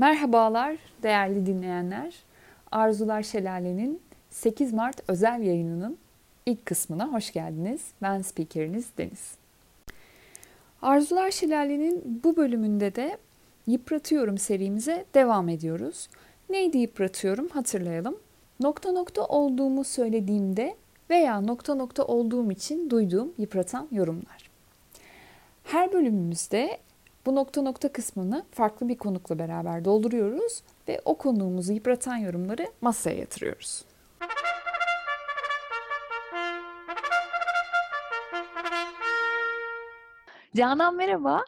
Merhabalar değerli dinleyenler. Arzular Şelale'nin 8 Mart özel yayınının ilk kısmına hoş geldiniz. Ben spikeriniz Deniz. Arzular Şelale'nin bu bölümünde de Yıpratıyorum serimize devam ediyoruz. Neydi yıpratıyorum hatırlayalım. Nokta nokta olduğumu söylediğimde veya nokta nokta olduğum için duyduğum yıpratan yorumlar. Her bölümümüzde bu nokta nokta kısmını farklı bir konukla beraber dolduruyoruz ve o konuğumuzu yıpratan yorumları masaya yatırıyoruz. Canan merhaba.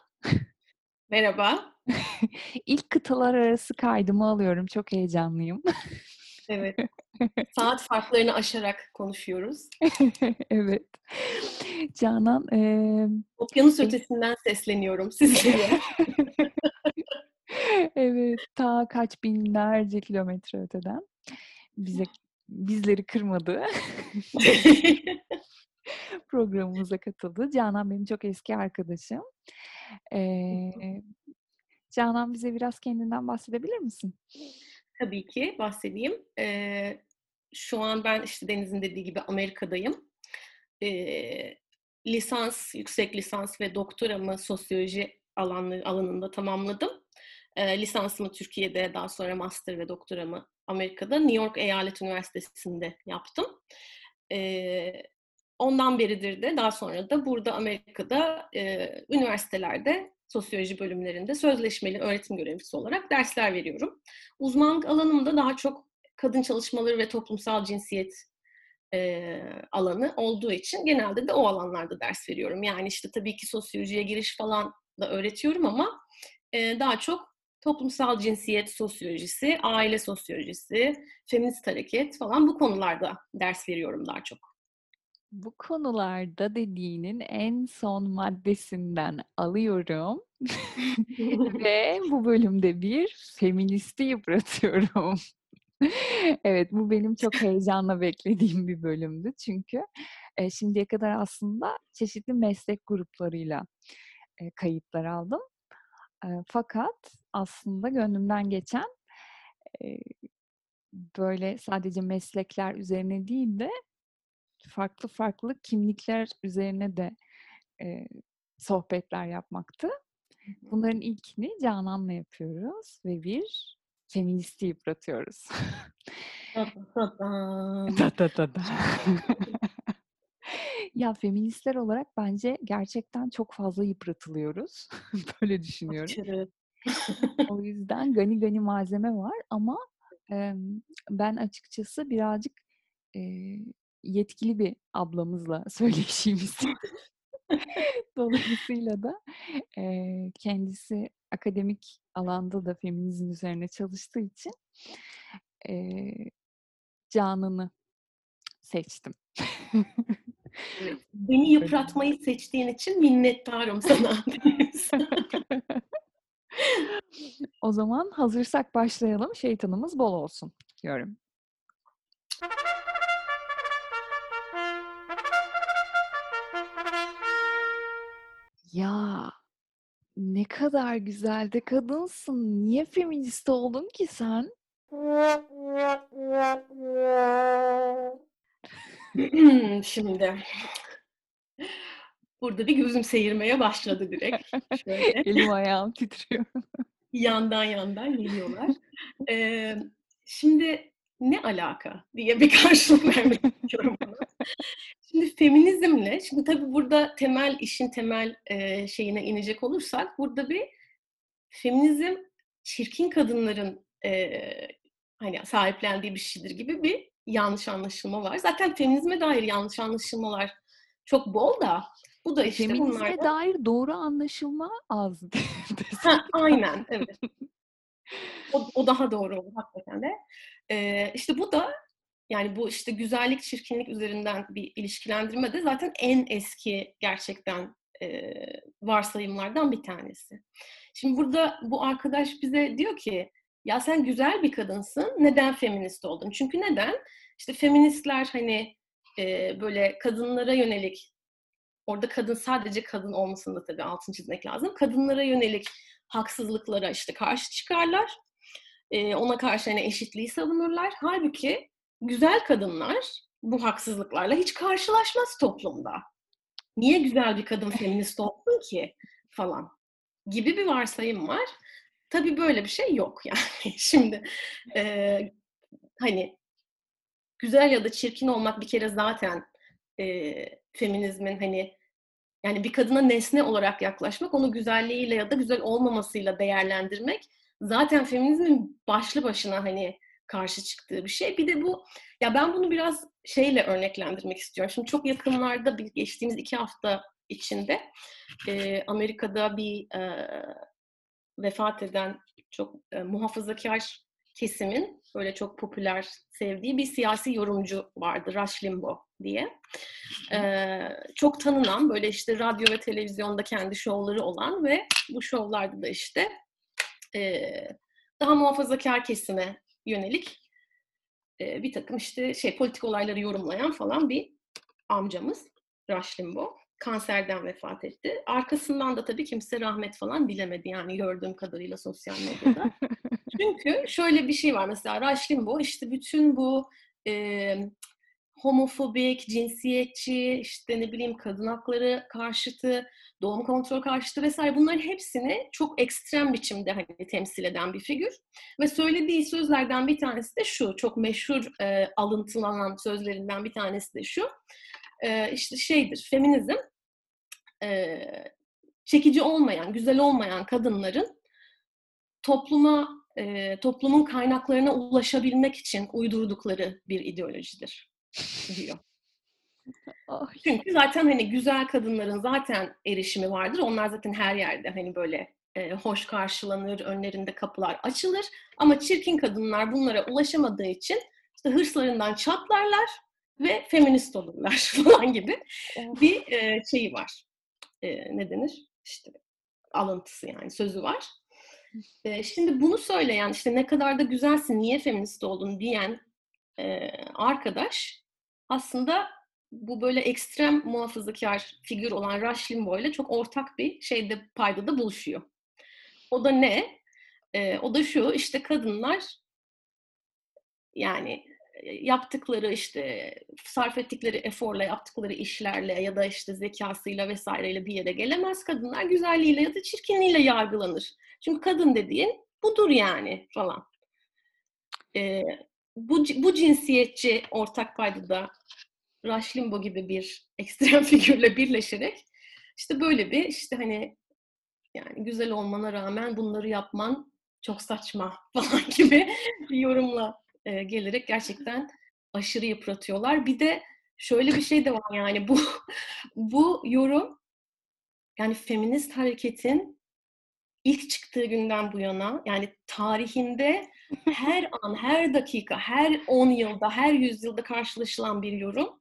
Merhaba. İlk kıtalar arası kaydımı alıyorum. Çok heyecanlıyım. Evet. Saat farklarını aşarak konuşuyoruz. evet. Canan... E... Okyanus ötesinden sesleniyorum sizlere. evet. Ta kaç binlerce kilometre öteden. Bize bizleri kırmadı. Programımıza katıldı. Canan benim çok eski arkadaşım. Ee, Canan bize biraz kendinden bahsedebilir misin? Tabii ki bahsedeyim. Ee, şu an ben işte Deniz'in dediği gibi Amerika'dayım. Ee, lisans, yüksek lisans ve doktoramı sosyoloji alanı, alanında tamamladım. Ee, lisansımı Türkiye'de, daha sonra master ve doktoramı Amerika'da New York Eyalet Üniversitesi'nde yaptım. Ee, ondan beridir de daha sonra da burada Amerika'da e, üniversitelerde sosyoloji bölümlerinde sözleşmeli öğretim görevlisi olarak dersler veriyorum. Uzmanlık alanımda daha çok kadın çalışmaları ve toplumsal cinsiyet e, alanı olduğu için genelde de o alanlarda ders veriyorum. Yani işte tabii ki sosyolojiye giriş falan da öğretiyorum ama e, daha çok toplumsal cinsiyet sosyolojisi, aile sosyolojisi, feminist hareket falan bu konularda ders veriyorum daha çok bu konularda dediğinin en son maddesinden alıyorum ve bu bölümde bir feministi yıpratıyorum. evet bu benim çok heyecanla beklediğim bir bölümdü çünkü e, şimdiye kadar aslında çeşitli meslek gruplarıyla e, kayıtlar aldım. E, fakat aslında gönlümden geçen e, böyle sadece meslekler üzerine değil de farklı farklı kimlikler üzerine de e, sohbetler yapmaktı. Bunların ilkini Canan'la yapıyoruz ve bir feministi yıpratıyoruz. da da da da. ya feministler olarak bence gerçekten çok fazla yıpratılıyoruz. Böyle düşünüyorum. o yüzden gani gani malzeme var ama e, ben açıkçası birazcık e, yetkili bir ablamızla söyleşimiz. Dolayısıyla da e, kendisi akademik alanda da feminizm üzerine çalıştığı için e, Canan'ı seçtim. Beni yıpratmayı seçtiğin için minnettarım sana. o zaman hazırsak başlayalım. Şeytanımız bol olsun diyorum. Ya ne kadar güzel de kadınsın. Niye feminist oldun ki sen? Şimdi burada bir gözüm seyirmeye başladı direkt. Şöyle. Elim ayağım titriyor. yandan yandan geliyorlar. Ee, şimdi ne alaka diye bir karşılık vermek istiyorum. Feminizmle, şimdi tabii burada temel işin temel e, şeyine inecek olursak, burada bir feminizm çirkin kadınların e, hani sahiplendiği bir şeydir gibi bir yanlış anlaşılma var. Zaten feminizme dair yanlış anlaşılmalar çok bol da bu da işte Feminizme bunlardan... dair doğru anlaşılma az. ha, aynen, evet. O, o daha doğru hakikaten de. Ee, işte bu da yani bu işte güzellik, çirkinlik üzerinden bir ilişkilendirme de zaten en eski gerçekten e, varsayımlardan bir tanesi. Şimdi burada bu arkadaş bize diyor ki ya sen güzel bir kadınsın, neden feminist oldun? Çünkü neden? İşte feministler hani e, böyle kadınlara yönelik, orada kadın sadece kadın olmasını da tabii altını çizmek lazım. Kadınlara yönelik haksızlıklara işte karşı çıkarlar ona karşı hani eşitliği savunurlar. Halbuki güzel kadınlar bu haksızlıklarla hiç karşılaşmaz toplumda. Niye güzel bir kadın feminist olsun ki falan gibi bir varsayım var. Tabii böyle bir şey yok yani. Şimdi e, hani güzel ya da çirkin olmak bir kere zaten e, feminizmin hani yani bir kadına nesne olarak yaklaşmak, onu güzelliğiyle ya da güzel olmamasıyla değerlendirmek zaten feminizmin başlı başına hani karşı çıktığı bir şey. Bir de bu, ya ben bunu biraz şeyle örneklendirmek istiyorum. Şimdi çok yakınlarda bir geçtiğimiz iki hafta içinde e, Amerika'da bir e, vefat eden çok e, muhafazakar kesimin böyle çok popüler sevdiği bir siyasi yorumcu vardı Rush Limbaugh diye. Ee, çok tanınan böyle işte radyo ve televizyonda kendi şovları olan ve bu şovlarda da işte e, daha muhafazakar kesime yönelik e, bir takım işte şey politik olayları yorumlayan falan bir amcamız Rush Limbaugh kanserden vefat etti. Arkasından da tabii kimse rahmet falan dilemedi yani gördüğüm kadarıyla sosyal medyada. Çünkü şöyle bir şey var mesela Rush Limbaugh işte bütün bu e, homofobik, cinsiyetçi, işte ne bileyim kadın hakları karşıtı, doğum kontrol karşıtı vesaire bunların hepsini çok ekstrem biçimde hani temsil eden bir figür. Ve söylediği sözlerden bir tanesi de şu, çok meşhur e, alıntılanan sözlerinden bir tanesi de şu. E, işte şeydir, feminizm e, çekici olmayan, güzel olmayan kadınların topluma, e, toplumun kaynaklarına ulaşabilmek için uydurdukları bir ideolojidir diyor. Çünkü zaten hani güzel kadınların zaten erişimi vardır. Onlar zaten her yerde hani böyle e, hoş karşılanır, önlerinde kapılar açılır. Ama çirkin kadınlar bunlara ulaşamadığı için işte hırslarından çatlarlar ve feminist olurlar falan gibi bir e, şeyi var. E, ne denir? İşte alıntısı yani sözü var. E, şimdi bunu söyleyen işte ne kadar da güzelsin, niye feminist oldun diyen e, arkadaş aslında bu böyle ekstrem muhafazakar figür olan Rush Limbaugh ile çok ortak bir şeyde paydada buluşuyor. O da ne? E, o da şu işte kadınlar yani yaptıkları işte sarf ettikleri eforla yaptıkları işlerle ya da işte zekasıyla vesaireyle bir yere gelemez. Kadınlar güzelliğiyle ya da çirkinliğiyle yargılanır. Çünkü kadın dediğin budur yani falan. Ee, bu, bu cinsiyetçi ortak paydada Rush Limbaugh gibi bir ekstrem figürle birleşerek işte böyle bir işte hani yani güzel olmana rağmen bunları yapman çok saçma falan gibi bir yorumla e, gelerek gerçekten aşırı yıpratıyorlar. Bir de şöyle bir şey de var yani bu bu yorum yani feminist hareketin ilk çıktığı günden bu yana yani tarihinde her an, her dakika, her 10 yılda, her yüzyılda karşılaşılan bir yorum.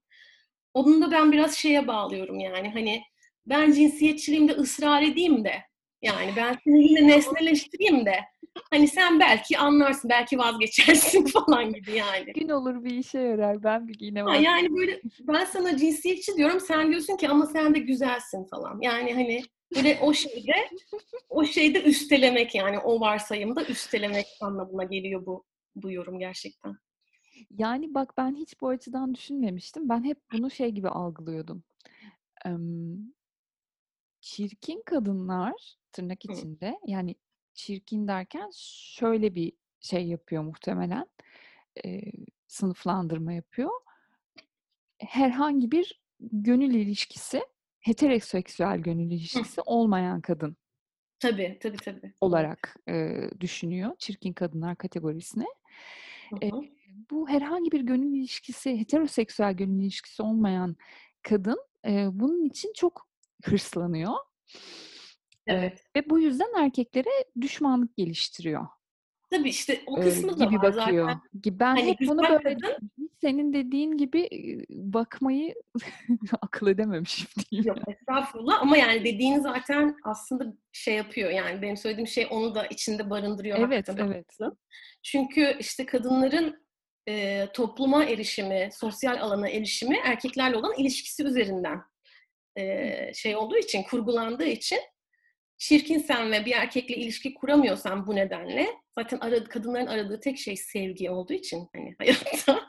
Onun da ben biraz şeye bağlıyorum yani hani ben cinsiyetçiliğimde ısrar edeyim de yani ben seni yine nesneleştireyim de hani sen belki anlarsın, belki vazgeçersin falan gibi yani. Gün olur bir işe yarar. Ben bir yine var. Yani böyle ben sana cinsiyetçi diyorum, sen diyorsun ki ama sen de güzelsin falan. Yani hani böyle o şeyde o şeyde üstelemek yani o varsayımda üstelemek anlamına geliyor bu bu yorum gerçekten. Yani bak ben hiç bu açıdan düşünmemiştim. Ben hep bunu şey gibi algılıyordum. çirkin kadınlar tırnak içinde yani çirkin derken şöyle bir şey yapıyor muhtemelen. E, sınıflandırma yapıyor. Herhangi bir gönül ilişkisi, heteroseksüel gönül ilişkisi Hı. olmayan kadın. Tabii, tabii, tabii. Olarak e, düşünüyor çirkin kadınlar kategorisine. E, bu herhangi bir gönül ilişkisi, heteroseksüel gönül ilişkisi olmayan kadın e, bunun için çok hırslanıyor Evet. Ve bu yüzden erkeklere düşmanlık geliştiriyor. Tabii işte o kısmı da gibi var bakıyor. zaten. Ben hani hep bunu böyle kadın, senin dediğin gibi bakmayı akıl edememişim diyeyim. Yok estağfurullah ama yani dediğin zaten aslında şey yapıyor yani benim söylediğim şey onu da içinde barındırıyor. Evet evet. Çünkü işte kadınların e, topluma erişimi, sosyal alana erişimi erkeklerle olan ilişkisi üzerinden e, şey olduğu için, kurgulandığı için çirkinsen ve bir erkekle ilişki kuramıyorsan bu nedenle zaten aradı, kadınların aradığı tek şey sevgi olduğu için hani hayatta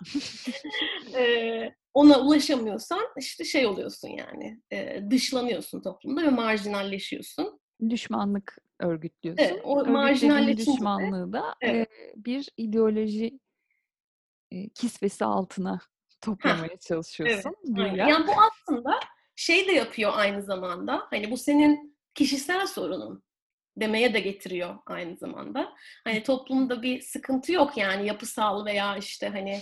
e, ona ulaşamıyorsan işte şey oluyorsun yani e, dışlanıyorsun toplumda ve marjinalleşiyorsun. Düşmanlık örgütlüyorsun. Evet, o marjinalleşince düşmanlığı da evet. e, bir ideoloji e, kisvesi altına toplamaya çalışıyorsun. Evet, yani bu aslında şey de yapıyor aynı zamanda. Hani bu senin kişisel sorunun demeye de getiriyor aynı zamanda. Hani toplumda bir sıkıntı yok yani yapısal veya işte hani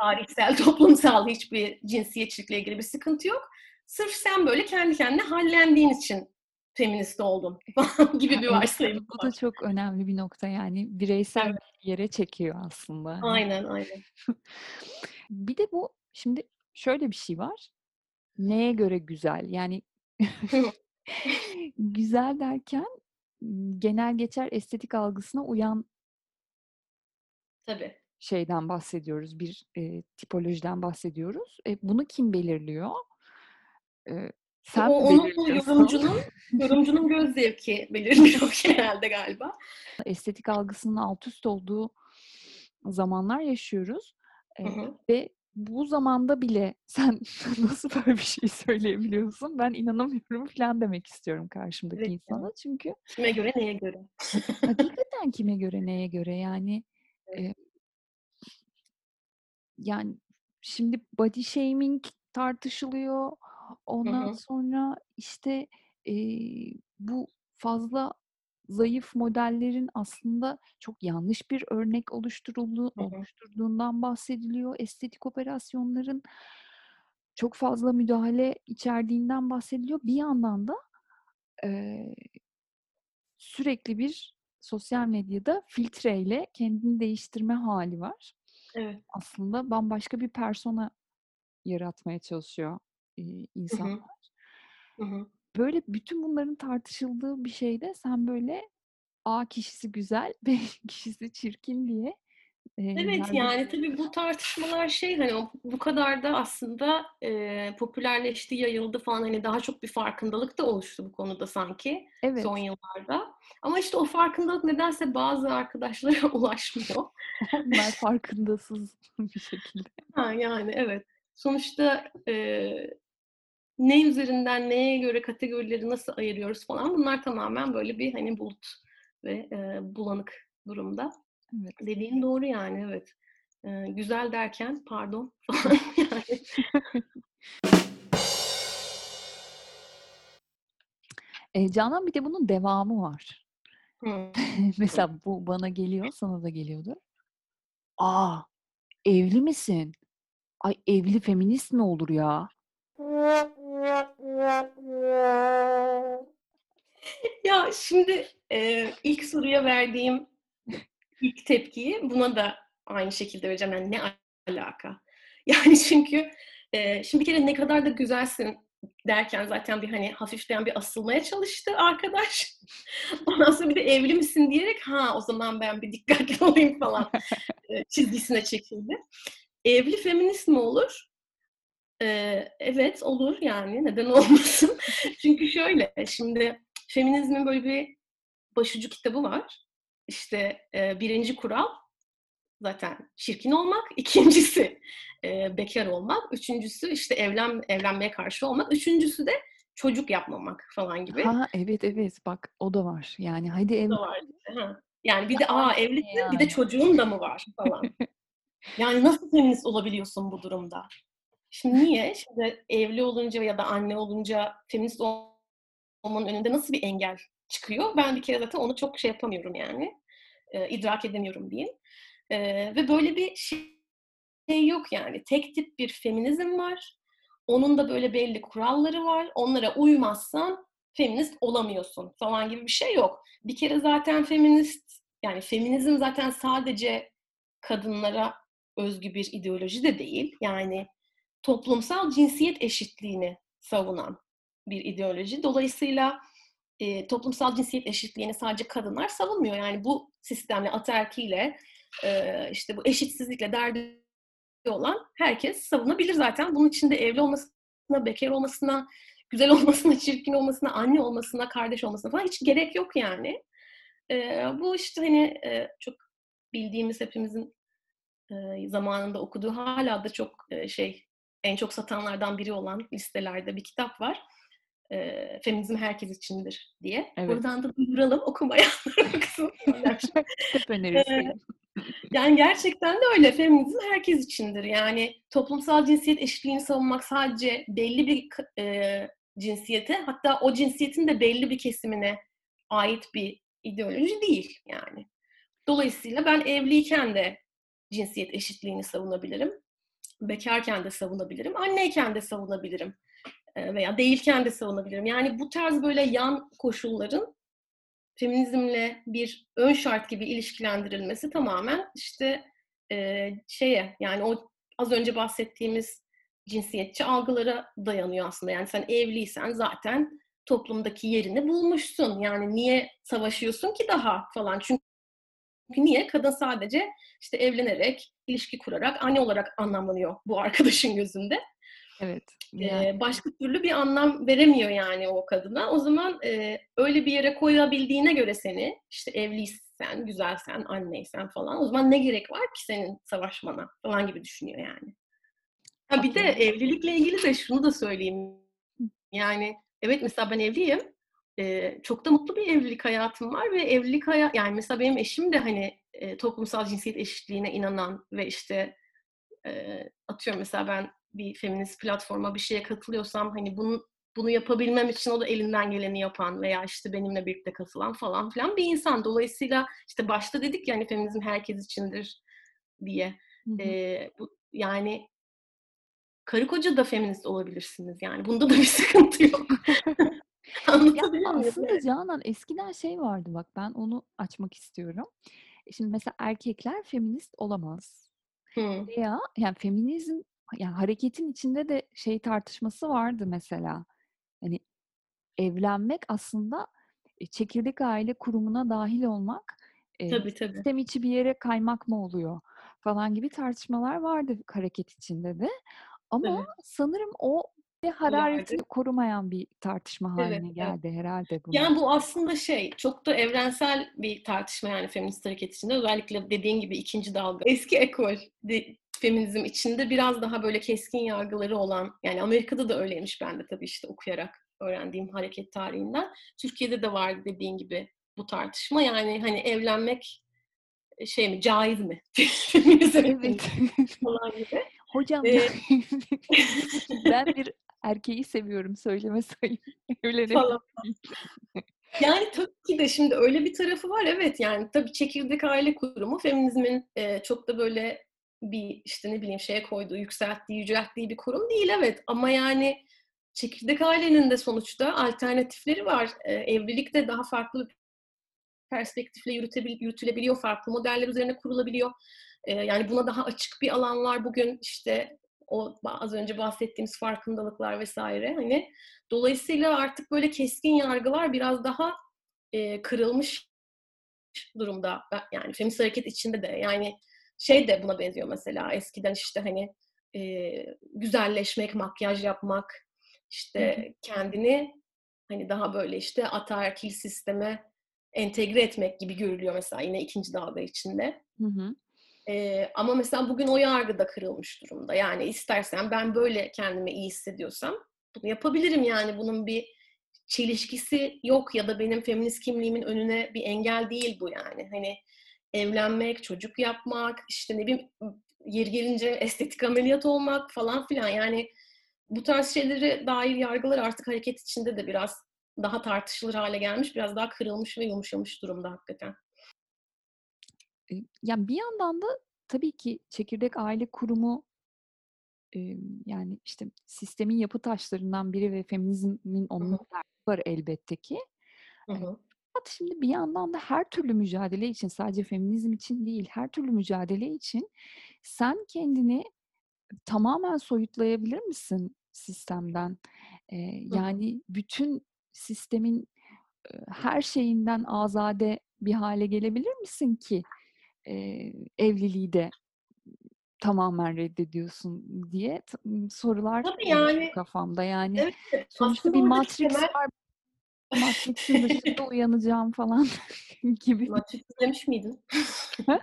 tarihsel, toplumsal hiçbir cinsiyetçilikle ilgili bir sıkıntı yok. Sırf sen böyle kendi kendine hallendiğin için feminist oldum gibi bir varsayım. Bu da çok önemli bir nokta yani bireysel evet. yere çekiyor aslında. Aynen aynen. bir de bu şimdi şöyle bir şey var. Neye göre güzel? Yani güzel derken genel geçer estetik algısına uyan Tabii. şeyden bahsediyoruz. Bir e, tipolojiden bahsediyoruz. E, bunu kim belirliyor? E, sen o, onun yorumcunun yorumcunun göz zevki belirliyor genelde galiba. Estetik algısının alt üst olduğu zamanlar yaşıyoruz. Hı hı. Ve bu zamanda bile sen nasıl böyle bir şey söyleyebiliyorsun? Ben inanamıyorum falan demek istiyorum karşımdaki evet, insana. Çünkü kime göre neye göre? hakikaten kime göre neye göre yani e, yani şimdi body shaming tartışılıyor. Ondan hı hı. sonra işte e, bu fazla zayıf modellerin aslında çok yanlış bir örnek hı. oluşturduğundan bahsediliyor. Estetik operasyonların çok fazla müdahale içerdiğinden bahsediliyor. Bir yandan da e, sürekli bir sosyal medyada filtreyle kendini değiştirme hali var. Evet. Aslında bambaşka bir persona yaratmaya çalışıyor e, insanlar. Hı hı. Hı hı böyle bütün bunların tartışıldığı bir şeyde sen böyle A kişisi güzel, B kişisi çirkin diye Evet yani tabii bu tartışmalar şey hani bu kadar da aslında e, popülerleşti, yayıldı falan hani daha çok bir farkındalık da oluştu bu konuda sanki evet. son yıllarda. Ama işte o farkındalık nedense bazı arkadaşlara ulaşmıyor. Onlar farkındasız bir şekilde. Ha yani evet. Sonuçta e, ne üzerinden neye göre kategorileri nasıl ayırıyoruz falan bunlar tamamen böyle bir hani bulut ve e, bulanık durumda. Evet. Dediğin doğru yani evet. E, güzel derken pardon falan yani. e, Canan bir de bunun devamı var. Mesela bu bana geliyor, sana da geliyordur. Aa, evli misin? Ay evli feminist mi olur ya? Ya şimdi e, ilk soruya verdiğim ilk tepkiyi buna da aynı şekilde vereceğim. Yani ne alaka? Yani çünkü e, şimdi bir kere ne kadar da güzelsin derken zaten bir hani hafiften bir asılmaya çalıştı arkadaş. Ondan sonra bir de evli misin diyerek ha o zaman ben bir dikkatli olayım falan e, çizgisine çekildi. Evli feminist mi olur? Ee, evet olur yani neden olmasın. Çünkü şöyle şimdi feminizmin böyle bir başucu kitabı var. İşte e, birinci kural zaten çirkin olmak, ikincisi e, bekar olmak, üçüncüsü işte evlen evlenmeye karşı olmak, üçüncüsü de çocuk yapmamak falan gibi. Ha evet evet bak o da var. Yani hadi ev... var. Ha. Yani bir de aa evlisin yani. bir de çocuğun da mı var falan. yani nasıl feminist olabiliyorsun bu durumda? Şimdi niye? Şimdi evli olunca ya da anne olunca feminist olmanın önünde nasıl bir engel çıkıyor? Ben bir kere zaten onu çok şey yapamıyorum yani. E, idrak edemiyorum diyeyim. E, ve böyle bir şey yok yani. Tek tip bir feminizm var. Onun da böyle belli kuralları var. Onlara uymazsan feminist olamıyorsun falan gibi bir şey yok. Bir kere zaten feminist yani feminizm zaten sadece kadınlara özgü bir ideoloji de değil. Yani toplumsal cinsiyet eşitliğini savunan bir ideoloji. Dolayısıyla e, toplumsal cinsiyet eşitliğini sadece kadınlar savunmuyor. Yani bu sistemle, ataerkiyle, e, işte bu eşitsizlikle derdi olan herkes savunabilir zaten. Bunun içinde evli olmasına, bekar olmasına, güzel olmasına, çirkin olmasına, anne olmasına, kardeş olmasına falan hiç gerek yok yani. E, bu işte hani e, çok bildiğimiz hepimizin e, zamanında okuduğu hala da çok e, şey en çok satanlardan biri olan listelerde bir kitap var. E, Feminizm herkes içindir diye. Evet. Buradan da duyuralım okumayanlara bakın. Hep önerisi. Yani gerçekten de öyle. Feminizm herkes içindir. Yani toplumsal cinsiyet eşitliğini savunmak sadece belli bir e, cinsiyete hatta o cinsiyetin de belli bir kesimine ait bir ideoloji değil yani. Dolayısıyla ben evliyken de cinsiyet eşitliğini savunabilirim. Bekarken de savunabilirim. Anneyken de savunabilirim. Veya değilken de savunabilirim. Yani bu tarz böyle yan koşulların feminizmle bir ön şart gibi ilişkilendirilmesi tamamen işte e, şeye yani o az önce bahsettiğimiz cinsiyetçi algılara dayanıyor aslında. Yani sen evliysen zaten toplumdaki yerini bulmuşsun. Yani niye savaşıyorsun ki daha falan. Çünkü niye? Kadın sadece işte evlenerek, ilişki kurarak, anne olarak anlamlanıyor bu arkadaşın gözünde. Evet. Yani. Ee, başka türlü bir anlam veremiyor yani o kadına. O zaman e, öyle bir yere koyabildiğine göre seni, işte evliysen, güzelsen, anneysen falan. O zaman ne gerek var ki senin savaşmana falan gibi düşünüyor yani. Ha bir de evlilikle ilgili de şunu da söyleyeyim. Yani evet mesela ben evliyim. Ee, çok da mutlu bir evlilik hayatım var ve evlilik hayat yani mesela benim eşim de hani e, toplumsal cinsiyet eşitliğine inanan ve işte e, atıyorum mesela ben bir feminist platforma bir şeye katılıyorsam hani bunu bunu yapabilmem için o da elinden geleni yapan veya işte benimle birlikte katılan falan filan bir insan. Dolayısıyla işte başta dedik ya hani feminizm herkes içindir diye. Hı hı. Bu, yani karı koca da feminist olabilirsiniz yani. Bunda da bir sıkıntı yok. ya aslında Canan eskiden şey vardı bak ben onu açmak istiyorum. E, şimdi mesela erkekler feminist olamaz. Hı. Veya yani feminizm yani hareketin içinde de şey tartışması vardı mesela. Hani evlenmek aslında e, çekirdek aile kurumuna dahil olmak tabii, tabii. sistem içi bir yere kaymak mı oluyor falan gibi tartışmalar vardı hareket içinde de. Ama evet. sanırım o ve hararetini korumayan bir tartışma haline evet, geldi evet. herhalde. Bunun. Yani bu aslında şey çok da evrensel bir tartışma yani feminist hareket içinde özellikle dediğin gibi ikinci dalga. Eski ekol de, feminizm içinde biraz daha böyle keskin yargıları olan yani Amerika'da da öyleymiş ben de tabii işte okuyarak öğrendiğim hareket tarihinden. Türkiye'de de vardı dediğin gibi bu tartışma yani hani evlenmek e, şey mi caiz mi? Feminizm evet. falan gibi. Hocam ee, ben bir erkeği seviyorum söyleme sayın. Evlenelim. Yani tabii ki de şimdi öyle bir tarafı var evet yani tabii çekirdek aile kurumu feminizmin e, çok da böyle bir işte ne bileyim şeye koyduğu, yükselttiği, yücelttiği bir kurum değil evet ama yani çekirdek ailenin de sonuçta alternatifleri var. E, evlilik de daha farklı bir perspektifle yürütülebiliyor, farklı modeller üzerine kurulabiliyor. E, yani buna daha açık bir alan var bugün işte o az önce bahsettiğimiz farkındalıklar vesaire hani dolayısıyla artık böyle keskin yargılar biraz daha e, kırılmış durumda yani feminist hareket içinde de yani şey de buna benziyor mesela eskiden işte hani e, güzelleşmek, makyaj yapmak işte kendini hani daha böyle işte ataerkil sisteme entegre etmek gibi görülüyor mesela yine ikinci dalga içinde. Hı hı. Ee, ama mesela bugün o yargı da kırılmış durumda. Yani istersen ben böyle kendimi iyi hissediyorsam bunu yapabilirim yani bunun bir çelişkisi yok ya da benim feminist kimliğimin önüne bir engel değil bu yani. Hani evlenmek, çocuk yapmak, işte ne bileyim yeri gelince estetik ameliyat olmak falan filan yani bu tarz şeyleri dair yargılar artık hareket içinde de biraz daha tartışılır hale gelmiş, biraz daha kırılmış ve yumuşamış durumda hakikaten. Yani bir yandan da tabii ki çekirdek aile kurumu yani işte sistemin yapı taşlarından biri ve feminizmin onun var elbette ki. Hı hı. Fakat şimdi bir yandan da her türlü mücadele için sadece feminizm için değil her türlü mücadele için sen kendini tamamen soyutlayabilir misin sistemden? Ee, yani bütün sistemin her şeyinden azade bir hale gelebilir misin ki e, evliliği de tamamen reddediyorsun diye sorular Tabii yani, kafamda. Yani evet, sonuçta bir Matrix temel... var. Matrix'in dışında uyanacağım falan gibi. Matrix izlemiş miydin?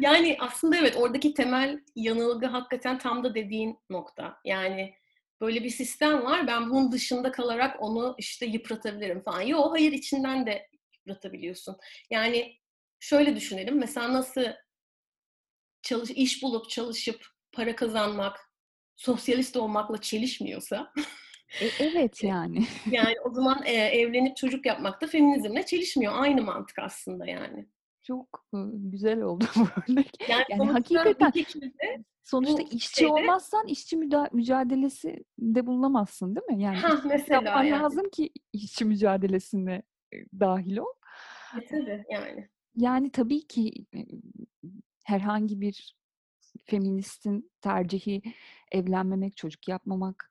yani aslında evet oradaki temel yanılgı hakikaten tam da dediğin nokta. Yani böyle bir sistem var. Ben bunun dışında kalarak onu işte yıpratabilirim falan. Yok hayır içinden de yıpratabiliyorsun. Yani şöyle düşünelim. Mesela nasıl çalış, iş bulup çalışıp para kazanmak sosyalist olmakla çelişmiyorsa e, evet yani. yani o zaman e, evlenip çocuk yapmak da feminizmle çelişmiyor. Aynı mantık aslında yani. Çok güzel oldu bu örnek. Yani, yani hakikaten sonuçta işçi şeyde, olmazsan işçi mücadelesi de bulunamazsın değil mi? Yani ha, mesela yani. lazım ki işçi mücadelesine dahil ol. E, tabii yani. Yani tabii ki herhangi bir feministin tercihi evlenmemek, çocuk yapmamak,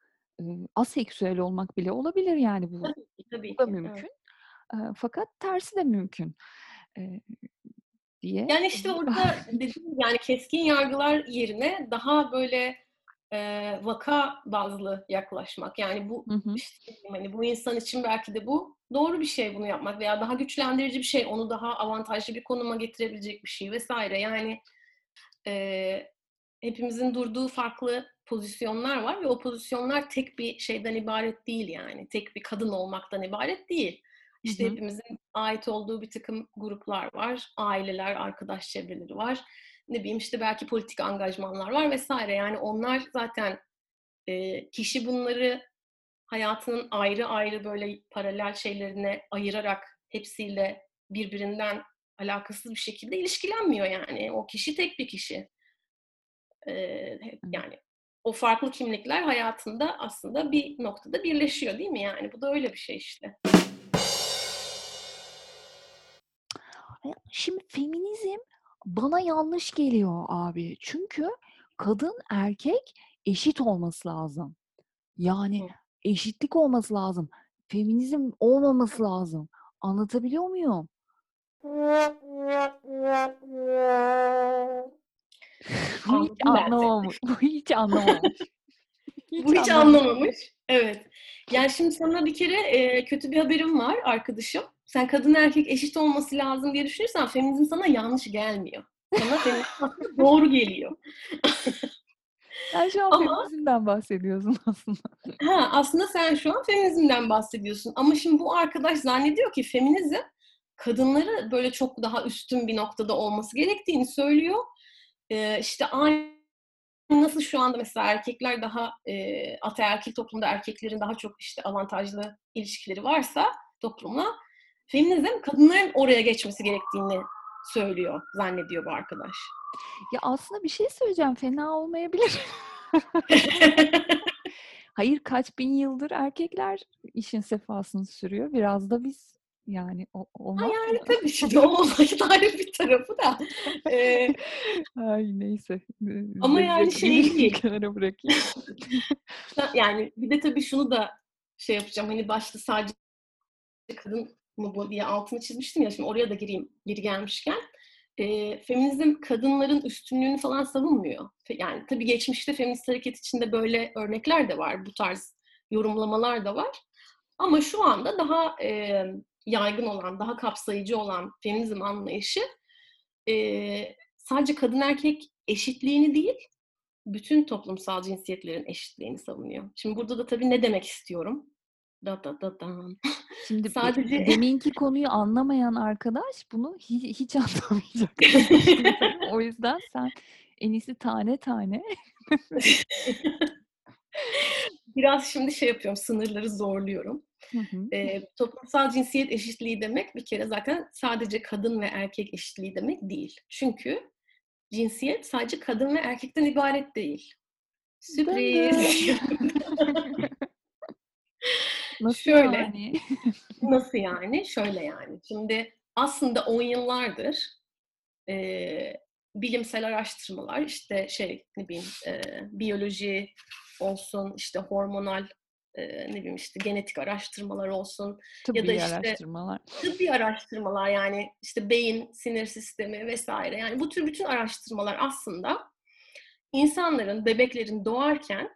aseksüel olmak bile olabilir yani bu. Tabii ki, tabii bu da mümkün. Evet. Fakat tersi de mümkün diye. Yani işte orada dediğim yani keskin yargılar yerine daha böyle e, vaka bazlı yaklaşmak. Yani bu hı hı. işte hani bu insan için belki de bu doğru bir şey bunu yapmak veya daha güçlendirici bir şey, onu daha avantajlı bir konuma getirebilecek bir şey vesaire. Yani e, hepimizin durduğu farklı pozisyonlar var ve o pozisyonlar tek bir şeyden ibaret değil yani. Tek bir kadın olmaktan ibaret değil. İşte hı hı. hepimizin ait olduğu bir takım gruplar var. Aileler, arkadaş çevreleri var. Ne bileyim işte belki politik angajmanlar var vesaire. Yani onlar zaten e, kişi bunları hayatının ayrı ayrı böyle paralel şeylerine ayırarak hepsiyle birbirinden alakasız bir şekilde ilişkilenmiyor yani. O kişi tek bir kişi. Ee, yani o farklı kimlikler hayatında aslında bir noktada birleşiyor değil mi yani? Bu da öyle bir şey işte. Şimdi feminizm bana yanlış geliyor abi. Çünkü kadın erkek eşit olması lazım. Yani eşitlik olması lazım. Feminizm olmaması lazım. Anlatabiliyor muyum? Bu hiç anlamamış. Bu hiç anlamamış. Hiç Bu hiç anlamamış. Evet. Yani şimdi sana bir kere e, kötü bir haberim var arkadaşım. Sen kadın erkek eşit olması lazım diye düşünürsen feminizm sana yanlış gelmiyor. Sana feminizm doğru geliyor. Sen şu an Ama, feminizmden bahsediyorsun aslında. Ha, aslında sen şu an feminizmden bahsediyorsun. Ama şimdi bu arkadaş zannediyor ki feminizm kadınları böyle çok daha üstün bir noktada olması gerektiğini söylüyor. Ee, işte aynı nasıl şu anda mesela erkekler daha e, ataerkil toplumda erkeklerin daha çok işte avantajlı ilişkileri varsa toplumla feminizm kadınların oraya geçmesi gerektiğini söylüyor, zannediyor bu arkadaş. Ya aslında bir şey söyleyeceğim. Fena olmayabilir. Hayır kaç bin yıldır erkekler işin sefasını sürüyor. Biraz da biz yani o, olmaz ha yani mı? tabii şimdi o olayın bir tarafı da. Ee, Ay neyse. Ama yani şey değil. Kenara bırakayım. yani bir de tabii şunu da şey yapacağım. Hani başta sadece kadın mı diye altını çizmiştim ya. Şimdi oraya da gireyim geri gelmişken e, feminizm kadınların üstünlüğünü falan savunmuyor. Yani tabii geçmişte feminist hareket içinde böyle örnekler de var, bu tarz yorumlamalar da var. Ama şu anda daha e, yaygın olan, daha kapsayıcı olan feminizm anlayışı e, sadece kadın erkek eşitliğini değil, bütün toplumsal cinsiyetlerin eşitliğini savunuyor. Şimdi burada da tabii ne demek istiyorum? Da da da da. Şimdi sadece deminki konuyu anlamayan arkadaş bunu hiç, hiç anlamayacak. o yüzden sen en iyisi tane tane. Biraz şimdi şey yapıyorum, sınırları zorluyorum. Hı hı. E, toplumsal cinsiyet eşitliği demek bir kere zaten sadece kadın ve erkek eşitliği demek değil. Çünkü cinsiyet sadece kadın ve erkekten ibaret değil. Sürpriz. Nasıl Şöyle, yani? nasıl yani? Şöyle yani. Şimdi aslında on yıllardır e, bilimsel araştırmalar işte şey ne bileyim e, biyoloji olsun işte hormonal e, ne bileyim işte genetik araştırmalar olsun tıbbi ya da işte araştırmalar. tıbbi araştırmalar yani işte beyin, sinir sistemi vesaire yani bu tür bütün araştırmalar aslında insanların, bebeklerin doğarken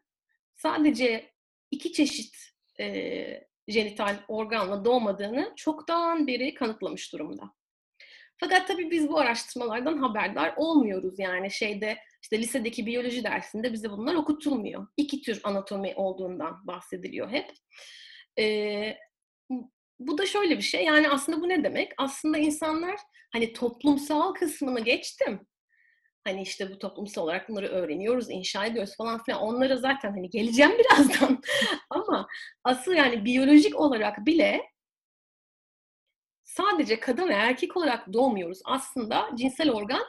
sadece iki çeşit e, jenital organla doğmadığını çoktan beri kanıtlamış durumda. Fakat tabii biz bu araştırmalardan haberdar olmuyoruz. Yani şeyde işte lisedeki biyoloji dersinde bize bunlar okutulmuyor. İki tür anatomi olduğundan bahsediliyor hep. Ee, bu da şöyle bir şey. Yani aslında bu ne demek? Aslında insanlar hani toplumsal kısmını geçtim. Hani işte bu toplumsal olarak bunları öğreniyoruz, inşa ediyoruz falan filan. Onlara zaten hani geleceğim birazdan. Ama asıl yani biyolojik olarak bile sadece kadın ve erkek olarak doğmuyoruz. Aslında cinsel organ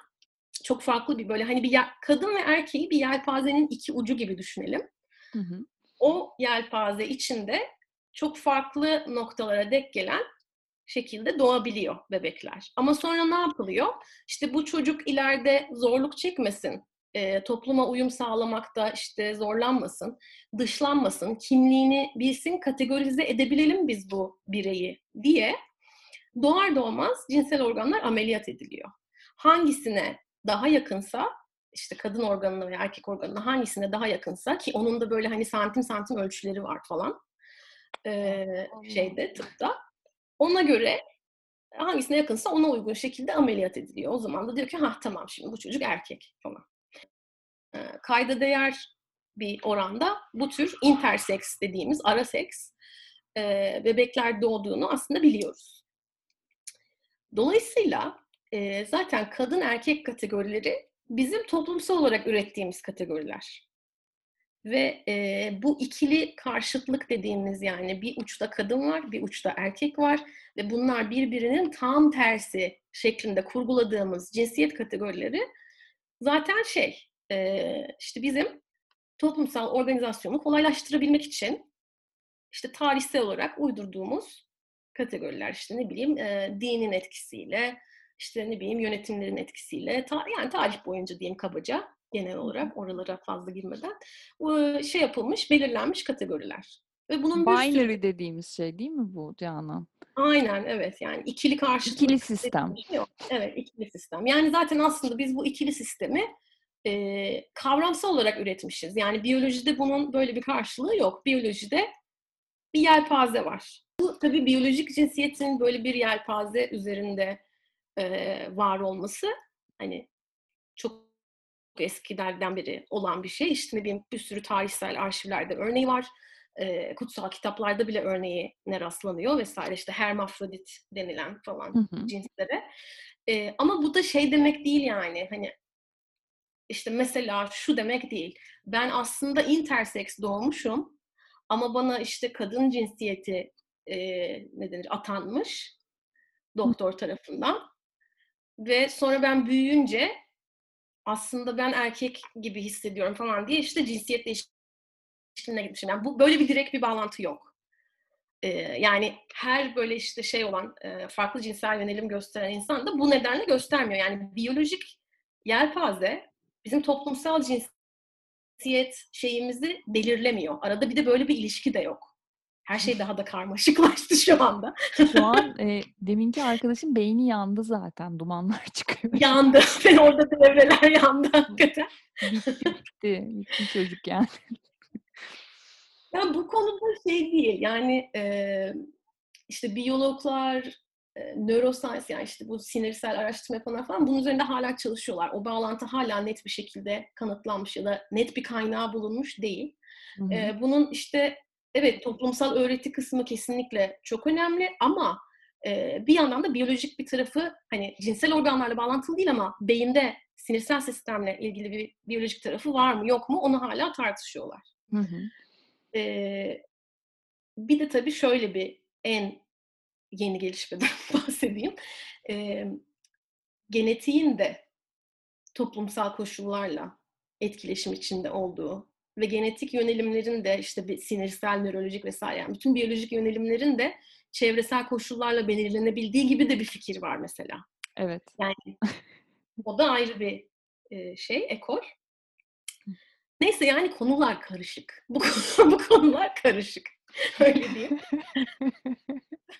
çok farklı bir böyle hani bir kadın ve erkeği bir yelpazenin iki ucu gibi düşünelim. Hı hı. O yelpaze içinde çok farklı noktalara dek gelen şekilde doğabiliyor bebekler. Ama sonra ne yapılıyor? İşte bu çocuk ileride zorluk çekmesin, e, topluma uyum sağlamakta işte zorlanmasın, dışlanmasın, kimliğini bilsin, kategorize edebilelim biz bu bireyi diye doğar doğmaz cinsel organlar ameliyat ediliyor. Hangisine daha yakınsa işte kadın organına veya erkek organına hangisine daha yakınsa ki onun da böyle hani santim santim ölçüleri var falan ee, şeyde tıpta. Ona göre hangisine yakınsa ona uygun şekilde ameliyat ediliyor. O zaman da diyor ki ha tamam şimdi bu çocuk erkek falan. Ee, kayda değer bir oranda bu tür intersex dediğimiz ara seks e, bebekler doğduğunu aslında biliyoruz. Dolayısıyla e, zaten kadın erkek kategorileri bizim toplumsal olarak ürettiğimiz kategoriler. Ve e, bu ikili karşıtlık dediğimiz yani bir uçta kadın var, bir uçta erkek var ve bunlar birbirinin tam tersi şeklinde kurguladığımız cinsiyet kategorileri zaten şey e, işte bizim toplumsal organizasyonu kolaylaştırabilmek için işte tarihsel olarak uydurduğumuz kategoriler işte ne bileyim e, dinin etkisiyle işte ne bileyim yönetimlerin etkisiyle ta, yani tarih boyunca diyeyim kabaca genel olarak oralara fazla girmeden şey yapılmış belirlenmiş kategoriler. Ve bunun Binary sürü... dediğimiz şey değil mi bu Canan? Aynen evet yani ikili karşılıklı. İkili sistem. Şey yok. Evet ikili sistem. Yani zaten aslında biz bu ikili sistemi e, kavramsal olarak üretmişiz. Yani biyolojide bunun böyle bir karşılığı yok. Biyolojide bir yelpaze var. Bu tabii biyolojik cinsiyetin böyle bir yelpaze üzerinde e, var olması hani çok eskilerden beri olan bir şey. İşte bileyim bir sürü tarihsel arşivlerde örneği var. E, kutsal kitaplarda bile örneği ne rastlanıyor vesaire. İşte hermafrodit denilen falan hı hı. cinslere. E, ama bu da şey demek değil yani. Hani işte mesela şu demek değil. Ben aslında intersex doğmuşum ama bana işte kadın cinsiyeti e, ne denir atanmış doktor tarafından ve sonra ben büyüyünce aslında ben erkek gibi hissediyorum falan diye işte cinsiyet değişikliğine gitmişim. Yani bu böyle bir direkt bir bağlantı yok. Ee, yani her böyle işte şey olan e, farklı cinsel yönelim gösteren insan da bu nedenle göstermiyor. Yani biyolojik yelpaze bizim toplumsal cinsiyet şeyimizi belirlemiyor. Arada bir de böyle bir ilişki de yok. Her şey daha da karmaşıklaştı şu anda. Şu an e, deminki arkadaşın beyni yandı zaten. Dumanlar çıkıyor. Yandı. Ve orada devreler yandı hakikaten. Bitti, bitti. Bitti çocuk yani. Ya bu konuda şey değil. Yani e, işte biyologlar, e, neuroscience yani işte bu sinirsel araştırma yapanlar falan bunun üzerinde hala çalışıyorlar. O bağlantı hala net bir şekilde kanıtlanmış ya da net bir kaynağı bulunmuş değil. Hı hı. E, bunun işte evet toplumsal öğreti kısmı kesinlikle çok önemli ama e, bir yandan da biyolojik bir tarafı hani cinsel organlarla bağlantılı değil ama beyinde sinirsel sistemle ilgili bir biyolojik tarafı var mı yok mu onu hala tartışıyorlar. Hı hı. E, bir de tabii şöyle bir en yeni gelişmeden bahsedeyim. E, genetiğin de toplumsal koşullarla etkileşim içinde olduğu ve genetik yönelimlerin de işte bir sinirsel, nörolojik vesaire yani bütün biyolojik yönelimlerin de çevresel koşullarla belirlenebildiği gibi de bir fikir var mesela. Evet. Yani o da ayrı bir e, şey, ekor. Neyse yani konular karışık. Bu, bu konular karışık. Öyle diyeyim.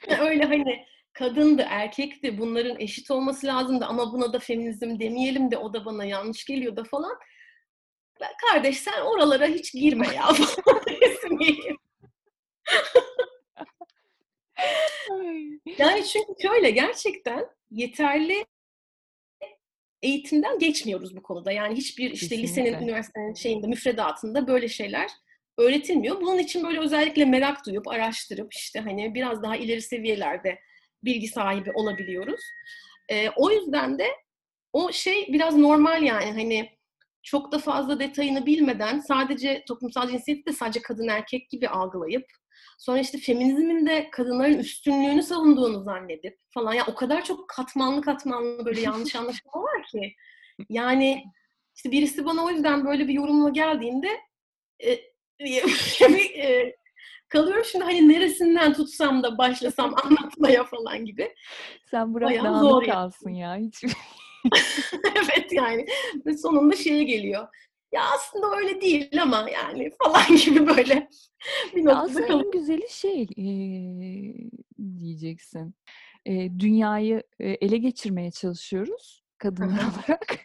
Öyle hani kadındı, erkekti, bunların eşit olması lazımdı ama buna da feminizm demeyelim de o da bana yanlış geliyor da falan. Kardeş sen oralara hiç girme ya. yani çünkü şöyle gerçekten yeterli eğitimden geçmiyoruz bu konuda. Yani hiçbir işte Kesinlikle. lisenin, üniversitenin şeyinde, müfredatında böyle şeyler öğretilmiyor. Bunun için böyle özellikle merak duyup, araştırıp işte hani biraz daha ileri seviyelerde bilgi sahibi olabiliyoruz. Ee, o yüzden de o şey biraz normal yani hani çok da fazla detayını bilmeden sadece toplumsal cinsiyeti de sadece kadın erkek gibi algılayıp sonra işte feminizmin de kadınların üstünlüğünü savunduğunu zannedip falan ya yani o kadar çok katmanlı katmanlı böyle yanlış anlaşılma var ki yani işte birisi bana o yüzden böyle bir yorumla geldiğinde e, e, kalıyorum şimdi hani neresinden tutsam da başlasam anlatmaya falan gibi. Sen bırak dağınık kalsın ya. Hiç... evet yani. Ve sonunda şeye geliyor. Ya aslında öyle değil ama yani falan gibi böyle bir noktada Aslında en güzeli şey e, diyeceksin. E, dünyayı e, ele geçirmeye çalışıyoruz kadınlar olarak.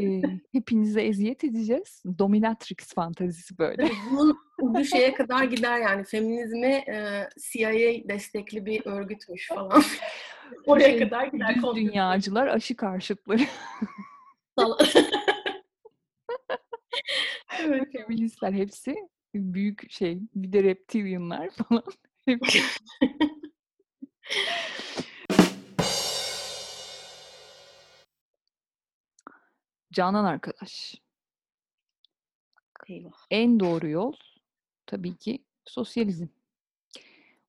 E, hepinize eziyet edeceğiz. Dominatrix fantazisi böyle. Bunun ucu şeye kadar gider yani. Feminizmi e, CIA destekli bir örgütmüş falan. Oraya şey, kadar gider. Düz dünyacılar aşı karşıtları. evet. Feministler hepsi büyük şey. Bir de reptilianlar falan. Canan arkadaş. Eyvah. En doğru yol tabii ki sosyalizm.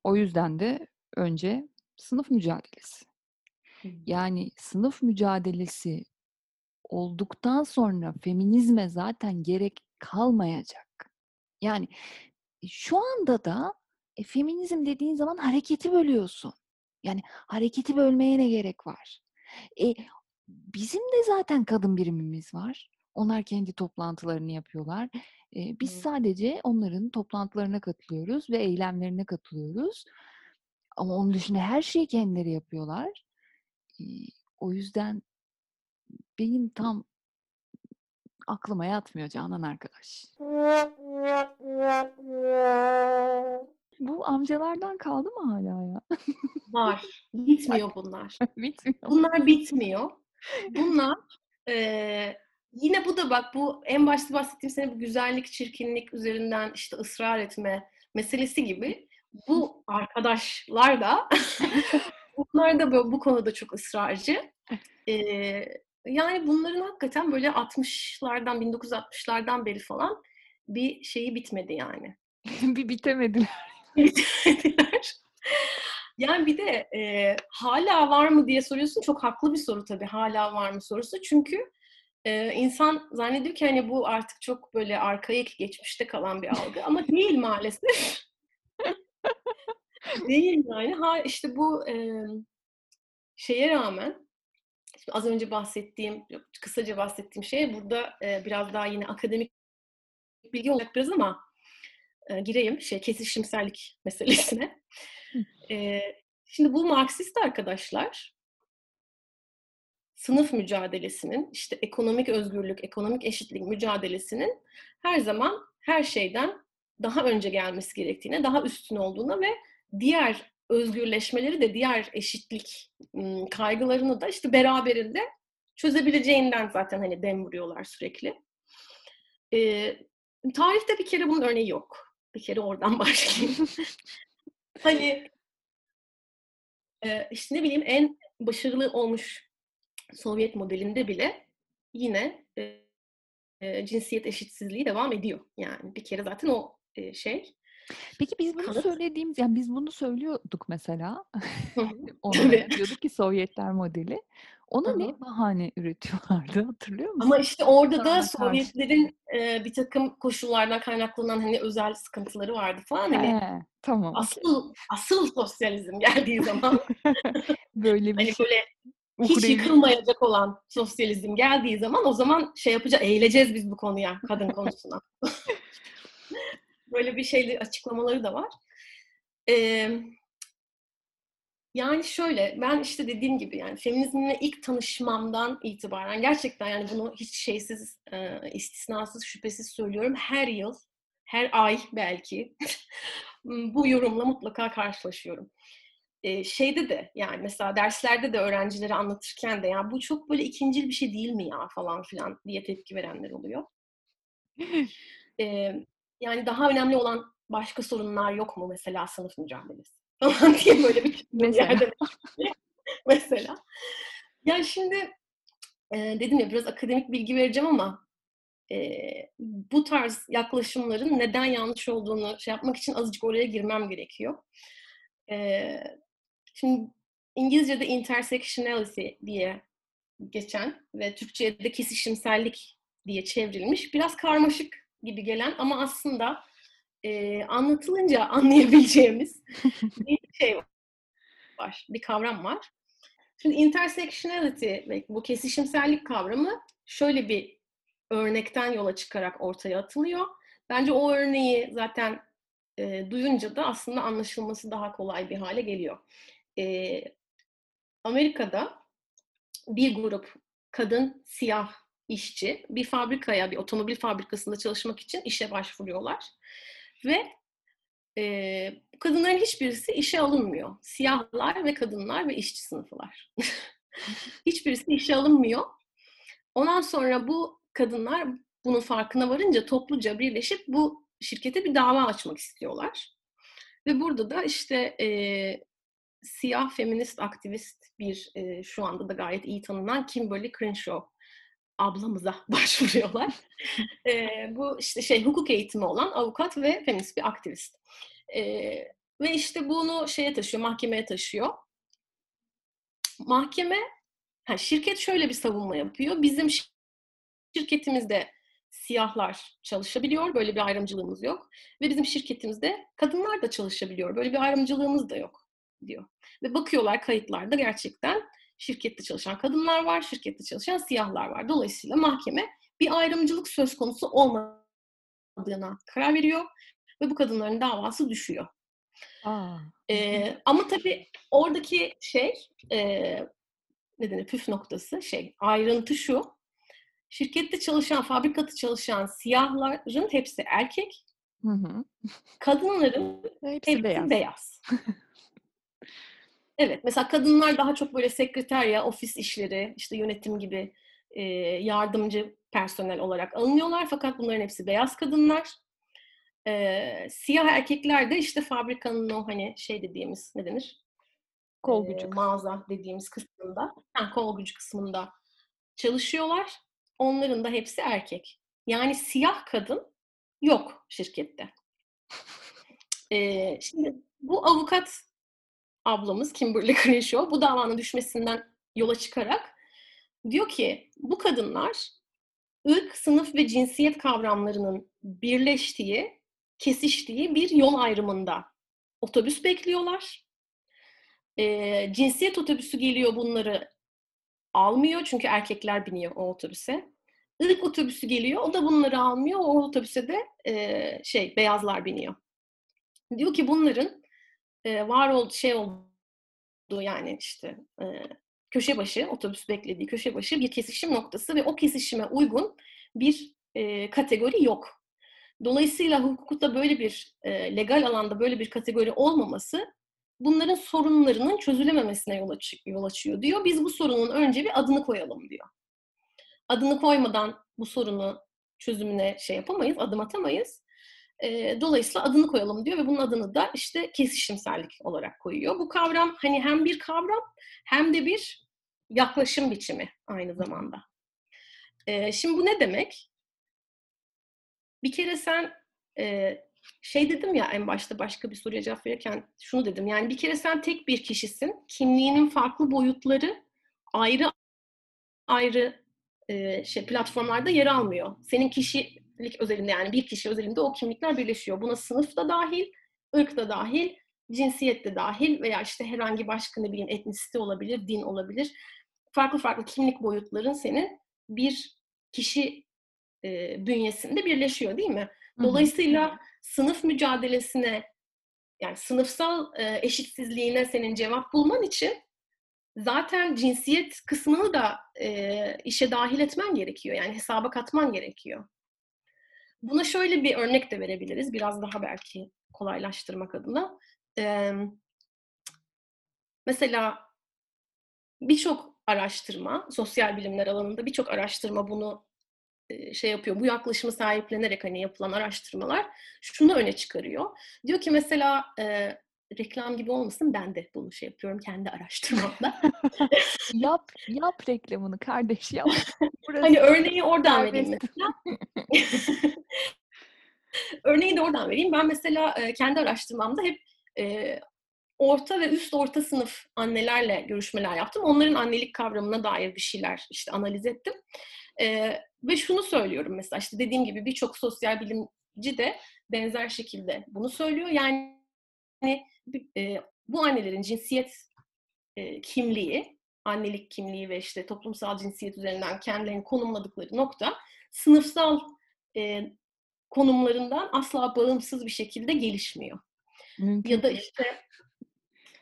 O yüzden de önce sınıf mücadelesi. Yani sınıf mücadelesi olduktan sonra feminizme zaten gerek kalmayacak. Yani e, şu anda da e, feminizm dediğin zaman hareketi bölüyorsun. Yani hareketi bölmeye ne gerek var? E, bizim de zaten kadın birimimiz var. Onlar kendi toplantılarını yapıyorlar. E, biz sadece onların toplantılarına katılıyoruz ve eylemlerine katılıyoruz. Ama onun dışında her şeyi kendileri yapıyorlar. E, o yüzden benim tam aklıma yatmıyor Canan arkadaş. Bu amcalardan kaldı mı hala ya? Var. Bitmiyor bunlar. bitmiyor. Bunlar bitmiyor. Bunlar e, yine bu da bak bu en başta bahsettiğim sene bu güzellik, çirkinlik üzerinden işte ısrar etme meselesi gibi bu arkadaşlar da bunlar da böyle bu konuda çok ısrarcı. E, yani bunların hakikaten böyle 60'lardan 1960'lardan beri falan bir şeyi bitmedi yani. bir bitemediler. bitemediler. Yani bir de e, hala var mı diye soruyorsun. Çok haklı bir soru tabii. Hala var mı sorusu. Çünkü e, insan zannediyor ki hani bu artık çok böyle arkaya geçmişte kalan bir algı. Ama değil maalesef. Değil yani. Ha işte bu e, şeye rağmen Şimdi az önce bahsettiğim, kısaca bahsettiğim şey burada e, biraz daha yine akademik bilgi olacak biraz ama e, gireyim şey kesişimsellik meselesine. e, şimdi bu Marksist arkadaşlar sınıf mücadelesinin, işte ekonomik özgürlük, ekonomik eşitlik mücadelesinin her zaman her şeyden daha önce gelmesi gerektiğine, daha üstün olduğuna ve diğer özgürleşmeleri de diğer eşitlik kaygılarını da işte beraberinde çözebileceğinden zaten hani dem vuruyorlar sürekli. Ee, tarihte bir kere bunun örneği yok. Bir kere oradan başlayayım. hani e, işte ne bileyim en başarılı olmuş Sovyet modelinde bile yine e, e, cinsiyet eşitsizliği devam ediyor. Yani bir kere zaten o e, şey Peki biz bunu söylediğimiz, yani biz bunu söylüyorduk mesela. Ona diyorduk ki Sovyetler modeli. Ona Hı-hı. ne bahane üretiyorlardı hatırlıyor musun? Ama işte orada da Sovyetlerin e, bir takım koşullardan kaynaklanan hani özel sıkıntıları vardı falan. Hani He, tamam. Asıl asıl sosyalizm geldiği zaman böyle bir hani böyle hiç yıkılmayacak olan sosyalizm geldiği zaman o zaman şey yapacağız, eğileceğiz biz bu konuya, kadın konusuna. Böyle bir şeyli açıklamaları da var. Ee, yani şöyle, ben işte dediğim gibi yani feminizmle ilk tanışmamdan itibaren gerçekten yani bunu hiç şeysiz, e, istisnasız, şüphesiz söylüyorum. Her yıl, her ay belki bu yorumla mutlaka karşılaşıyorum. Ee, şeyde de yani mesela derslerde de öğrencilere anlatırken de ya bu çok böyle ikincil bir şey değil mi ya falan filan diye tepki verenler oluyor. ee, yani daha önemli olan başka sorunlar yok mu mesela sınıf mücadelesi falan diye böyle bir mesela. mesela. Ya şimdi e, dedim ya biraz akademik bilgi vereceğim ama e, bu tarz yaklaşımların neden yanlış olduğunu şey yapmak için azıcık oraya girmem gerekiyor. E, şimdi İngilizce'de intersectionality diye geçen ve Türkçe'de kesişimsellik diye çevrilmiş biraz karmaşık gibi gelen ama aslında e, anlatılınca anlayabileceğimiz bir şey var, bir kavram var. Şimdi intersectionality bu kesişimsellik kavramı şöyle bir örnekten yola çıkarak ortaya atılıyor. Bence o örneği zaten e, duyunca da aslında anlaşılması daha kolay bir hale geliyor. E, Amerika'da bir grup kadın siyah işçi bir fabrikaya, bir otomobil fabrikasında çalışmak için işe başvuruyorlar. Ve e, kadınların hiçbirisi işe alınmıyor. Siyahlar ve kadınlar ve işçi sınıfılar. hiçbirisi işe alınmıyor. Ondan sonra bu kadınlar bunun farkına varınca topluca birleşip bu şirkete bir dava açmak istiyorlar. Ve burada da işte e, siyah feminist aktivist bir e, şu anda da gayet iyi tanınan Kimberly Crenshaw ablamıza başvuruyorlar. e, bu işte şey hukuk eğitimi olan avukat ve feminist bir aktivist. E, ve işte bunu şeye taşıyor, mahkemeye taşıyor. Mahkeme, ha, şirket şöyle bir savunma yapıyor. Bizim şirketimizde siyahlar çalışabiliyor, böyle bir ayrımcılığımız yok. Ve bizim şirketimizde kadınlar da çalışabiliyor, böyle bir ayrımcılığımız da yok diyor. Ve bakıyorlar kayıtlarda gerçekten şirkette çalışan kadınlar var, şirkette çalışan siyahlar var. Dolayısıyla mahkeme bir ayrımcılık söz konusu olmadığına karar veriyor ve bu kadınların davası düşüyor. Aa. Ee, ama tabii oradaki şey e, ne denir püf noktası şey ayrıntı şu şirkette çalışan fabrikada çalışan siyahların hepsi erkek hı hı. kadınların hepsi, hepsi beyaz, beyaz. Evet, mesela kadınlar daha çok böyle sekreterya, ofis işleri, işte yönetim gibi e, yardımcı personel olarak alınıyorlar. Fakat bunların hepsi beyaz kadınlar. E, siyah erkekler de işte fabrikanın o hani şey dediğimiz ne denir? Kol gücü. E, mağaza dediğimiz kısmında, ha, kol gücü kısmında çalışıyorlar. Onların da hepsi erkek. Yani siyah kadın yok şirkette. E, şimdi bu avukat ablamız Kimberly Crenshaw bu davanın düşmesinden yola çıkarak diyor ki bu kadınlar ırk, sınıf ve cinsiyet kavramlarının birleştiği, kesiştiği bir yol ayrımında otobüs bekliyorlar. E, cinsiyet otobüsü geliyor bunları almıyor çünkü erkekler biniyor o otobüse. Irk otobüsü geliyor o da bunları almıyor o otobüse de e, şey beyazlar biniyor. Diyor ki bunların var oldu şey oldu yani işte e, köşe başı otobüs beklediği köşe başı bir kesişim noktası ve o kesişime uygun bir kategori yok. Dolayısıyla hukukta böyle bir legal alanda böyle bir kategori olmaması bunların sorunlarının çözülememesine yol, aç- yol açıyor diyor. Biz bu sorunun önce bir adını koyalım diyor. Adını koymadan bu sorunu çözümüne şey yapamayız, adım atamayız. E, dolayısıyla adını koyalım diyor ve bunun adını da işte kesişimsellik olarak koyuyor. Bu kavram hani hem bir kavram hem de bir yaklaşım biçimi aynı zamanda. E, şimdi bu ne demek? Bir kere sen e, şey dedim ya en başta başka bir soruya cevap verirken şunu dedim. Yani bir kere sen tek bir kişisin. Kimliğinin farklı boyutları ayrı ayrı e, şey platformlarda yer almıyor. Senin kişi kişilik özelinde yani bir kişi özelinde o kimlikler birleşiyor. Buna sınıf da dahil, ırk da dahil, cinsiyet de dahil veya işte herhangi başka ne bileyim etnisite olabilir, din olabilir. Farklı farklı kimlik boyutların senin bir kişi e, bünyesinde birleşiyor değil mi? Dolayısıyla sınıf mücadelesine yani sınıfsal e, eşitsizliğine senin cevap bulman için zaten cinsiyet kısmını da e, işe dahil etmen gerekiyor. Yani hesaba katman gerekiyor. Buna şöyle bir örnek de verebiliriz. Biraz daha belki kolaylaştırmak adına. E, mesela birçok araştırma, sosyal bilimler alanında birçok araştırma bunu şey yapıyor. Bu yaklaşımı sahiplenerek hani yapılan araştırmalar şunu öne çıkarıyor. Diyor ki mesela reklam gibi olmasın ben de bunu şey yapıyorum kendi araştırmamda. yap yap reklamını kardeş yap. Burası hani örneği oradan vereyim mesela. örneği de oradan vereyim. Ben mesela e, kendi araştırmamda hep e, orta ve üst orta sınıf annelerle görüşmeler yaptım. Onların annelik kavramına dair bir şeyler işte analiz ettim. E, ve şunu söylüyorum mesela işte dediğim gibi birçok sosyal bilimci de benzer şekilde bunu söylüyor. Yani e, bu annelerin cinsiyet e, kimliği, annelik kimliği ve işte toplumsal cinsiyet üzerinden kendilerini konumladıkları nokta sınıfsal e, konumlarından asla bağımsız bir şekilde gelişmiyor. Mümkün. Ya da işte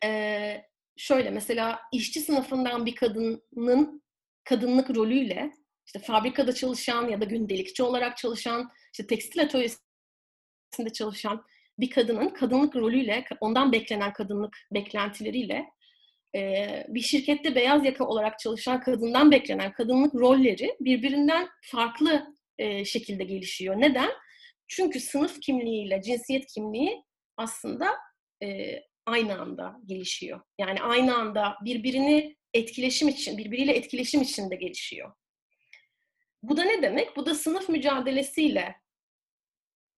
e, şöyle mesela işçi sınıfından bir kadının kadınlık rolüyle işte fabrikada çalışan ya da gündelikçi olarak çalışan, işte tekstil atölyesinde çalışan bir kadının kadınlık rolüyle, ondan beklenen kadınlık beklentileriyle bir şirkette beyaz yaka olarak çalışan kadından beklenen kadınlık rolleri birbirinden farklı şekilde gelişiyor. Neden? Çünkü sınıf kimliğiyle cinsiyet kimliği aslında aynı anda gelişiyor. Yani aynı anda birbirini etkileşim için, birbiriyle etkileşim içinde gelişiyor. Bu da ne demek? Bu da sınıf mücadelesiyle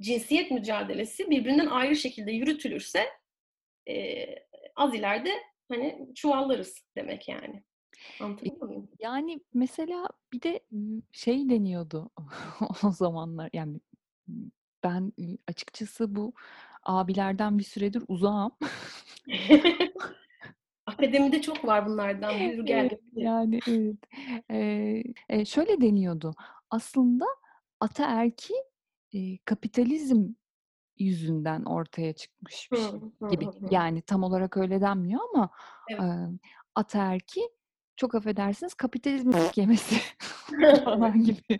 cinsiyet mücadelesi birbirinden ayrı şekilde yürütülürse e, az ileride hani çuvallarız demek yani. Anlatabiliyor muyum? Yani mesela bir de şey deniyordu o zamanlar yani ben açıkçası bu abilerden bir süredir uzağım. Akademide çok var bunlardan. Yürü gel. yani evet. Ee, şöyle deniyordu. Aslında ataerki e, kapitalizm yüzünden ortaya çıkmış bir şey gibi. Yani tam olarak öyle denmiyor ama evet. e, ataerki çok affedersiniz kapitalizm yemesi falan gibi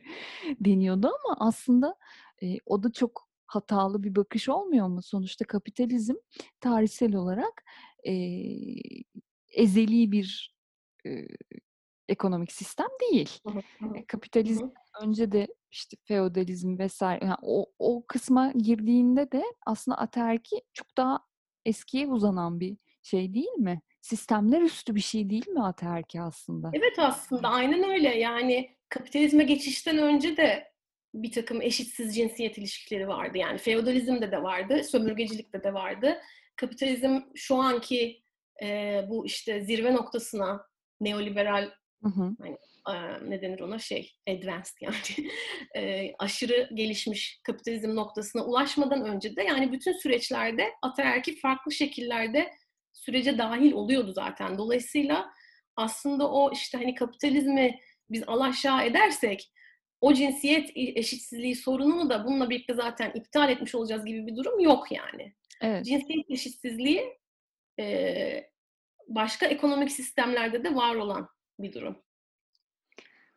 deniyordu ama aslında e, o da çok hatalı bir bakış olmuyor mu? Sonuçta kapitalizm tarihsel olarak e, ezeli bir e, ekonomik sistem değil. E, kapitalizm önce de işte feodalizm vesaire yani o, o kısma girdiğinde de aslında ataerki çok daha eskiye uzanan bir şey değil mi? Sistemler üstü bir şey değil mi ataerki aslında? Evet aslında aynen öyle. Yani kapitalizme geçişten önce de bir takım eşitsiz cinsiyet ilişkileri vardı. Yani feodalizmde de vardı, sömürgecilikte de vardı. Kapitalizm şu anki e, bu işte zirve noktasına neoliberal hı hı. Hani, e, ne denir ona şey advanced yani e, aşırı gelişmiş kapitalizm noktasına ulaşmadan önce de yani bütün süreçlerde ataerki farklı şekillerde sürece dahil oluyordu zaten. Dolayısıyla aslında o işte hani kapitalizmi biz alaşağı edersek o cinsiyet eşitsizliği sorununu da bununla birlikte zaten iptal etmiş olacağız gibi bir durum yok yani. Evet. Cinsiyet eşitsizliği e, başka ekonomik sistemlerde de var olan bir durum.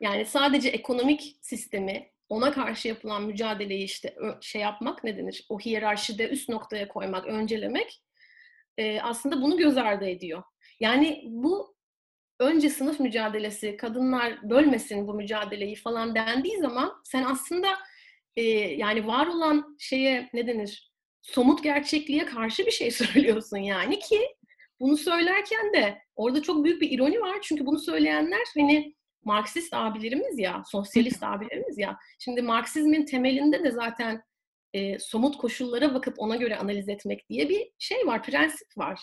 Yani sadece ekonomik sistemi ona karşı yapılan mücadeleyi işte şey yapmak ne denir? O hiyerarşide üst noktaya koymak, öncelemek e, aslında bunu göz ardı ediyor. Yani bu önce sınıf mücadelesi, kadınlar bölmesin bu mücadeleyi falan dendiği zaman sen aslında e, yani var olan şeye ne denir? Somut gerçekliğe karşı bir şey söylüyorsun yani ki bunu söylerken de orada çok büyük bir ironi var. Çünkü bunu söyleyenler hani Marksist abilerimiz ya, sosyalist abilerimiz ya. Şimdi Marksizmin temelinde de zaten e, somut koşullara bakıp ona göre analiz etmek diye bir şey var, prensip var.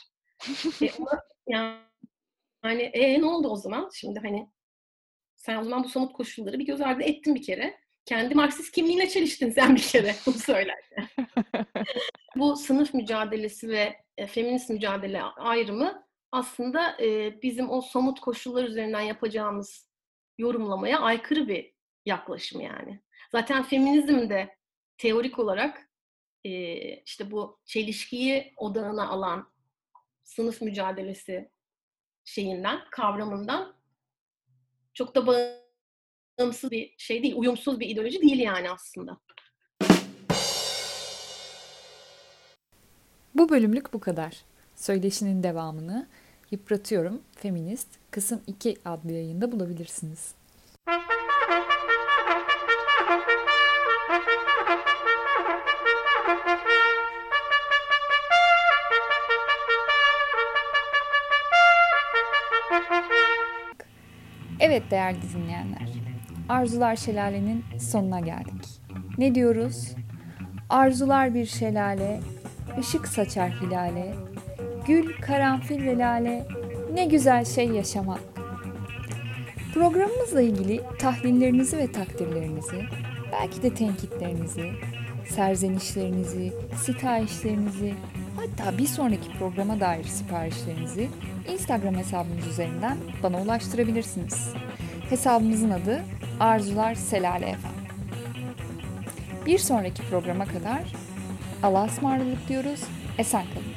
e, ona, yani yani e, ne oldu o zaman? Şimdi hani sen o zaman bu somut koşulları bir göz ardı ettin bir kere. Kendi Marksist kimliğine çeliştin sen bir kere bunu söylerken. bu sınıf mücadelesi ve e, feminist mücadele ayrımı aslında e, bizim o somut koşullar üzerinden yapacağımız yorumlamaya aykırı bir yaklaşım yani. Zaten feminizm de teorik olarak e, işte bu çelişkiyi odağına alan sınıf mücadelesi şeyinden, kavramından çok da bağımsız bir şey değil, uyumsuz bir ideoloji değil yani aslında. Bu bölümlük bu kadar. Söyleşinin devamını Yıpratıyorum Feminist kısım 2 adlı yayında bulabilirsiniz. Evet değerli dinleyenler, Arzular Şelale'nin sonuna geldik. Ne diyoruz? Arzular bir şelale, ışık saçar hilale, gül, karanfil ve lale, ne güzel şey yaşamak. Programımızla ilgili tahlillerinizi ve takdirlerinizi, belki de tenkitlerinizi, serzenişlerinizi, sitayişlerinizi, hatta bir sonraki programa dair siparişlerinizi Instagram hesabımız üzerinden bana ulaştırabilirsiniz. Hesabımızın adı Arzular Selale efendim. Bir sonraki programa kadar Allah'a ısmarladık diyoruz. Esen kalın.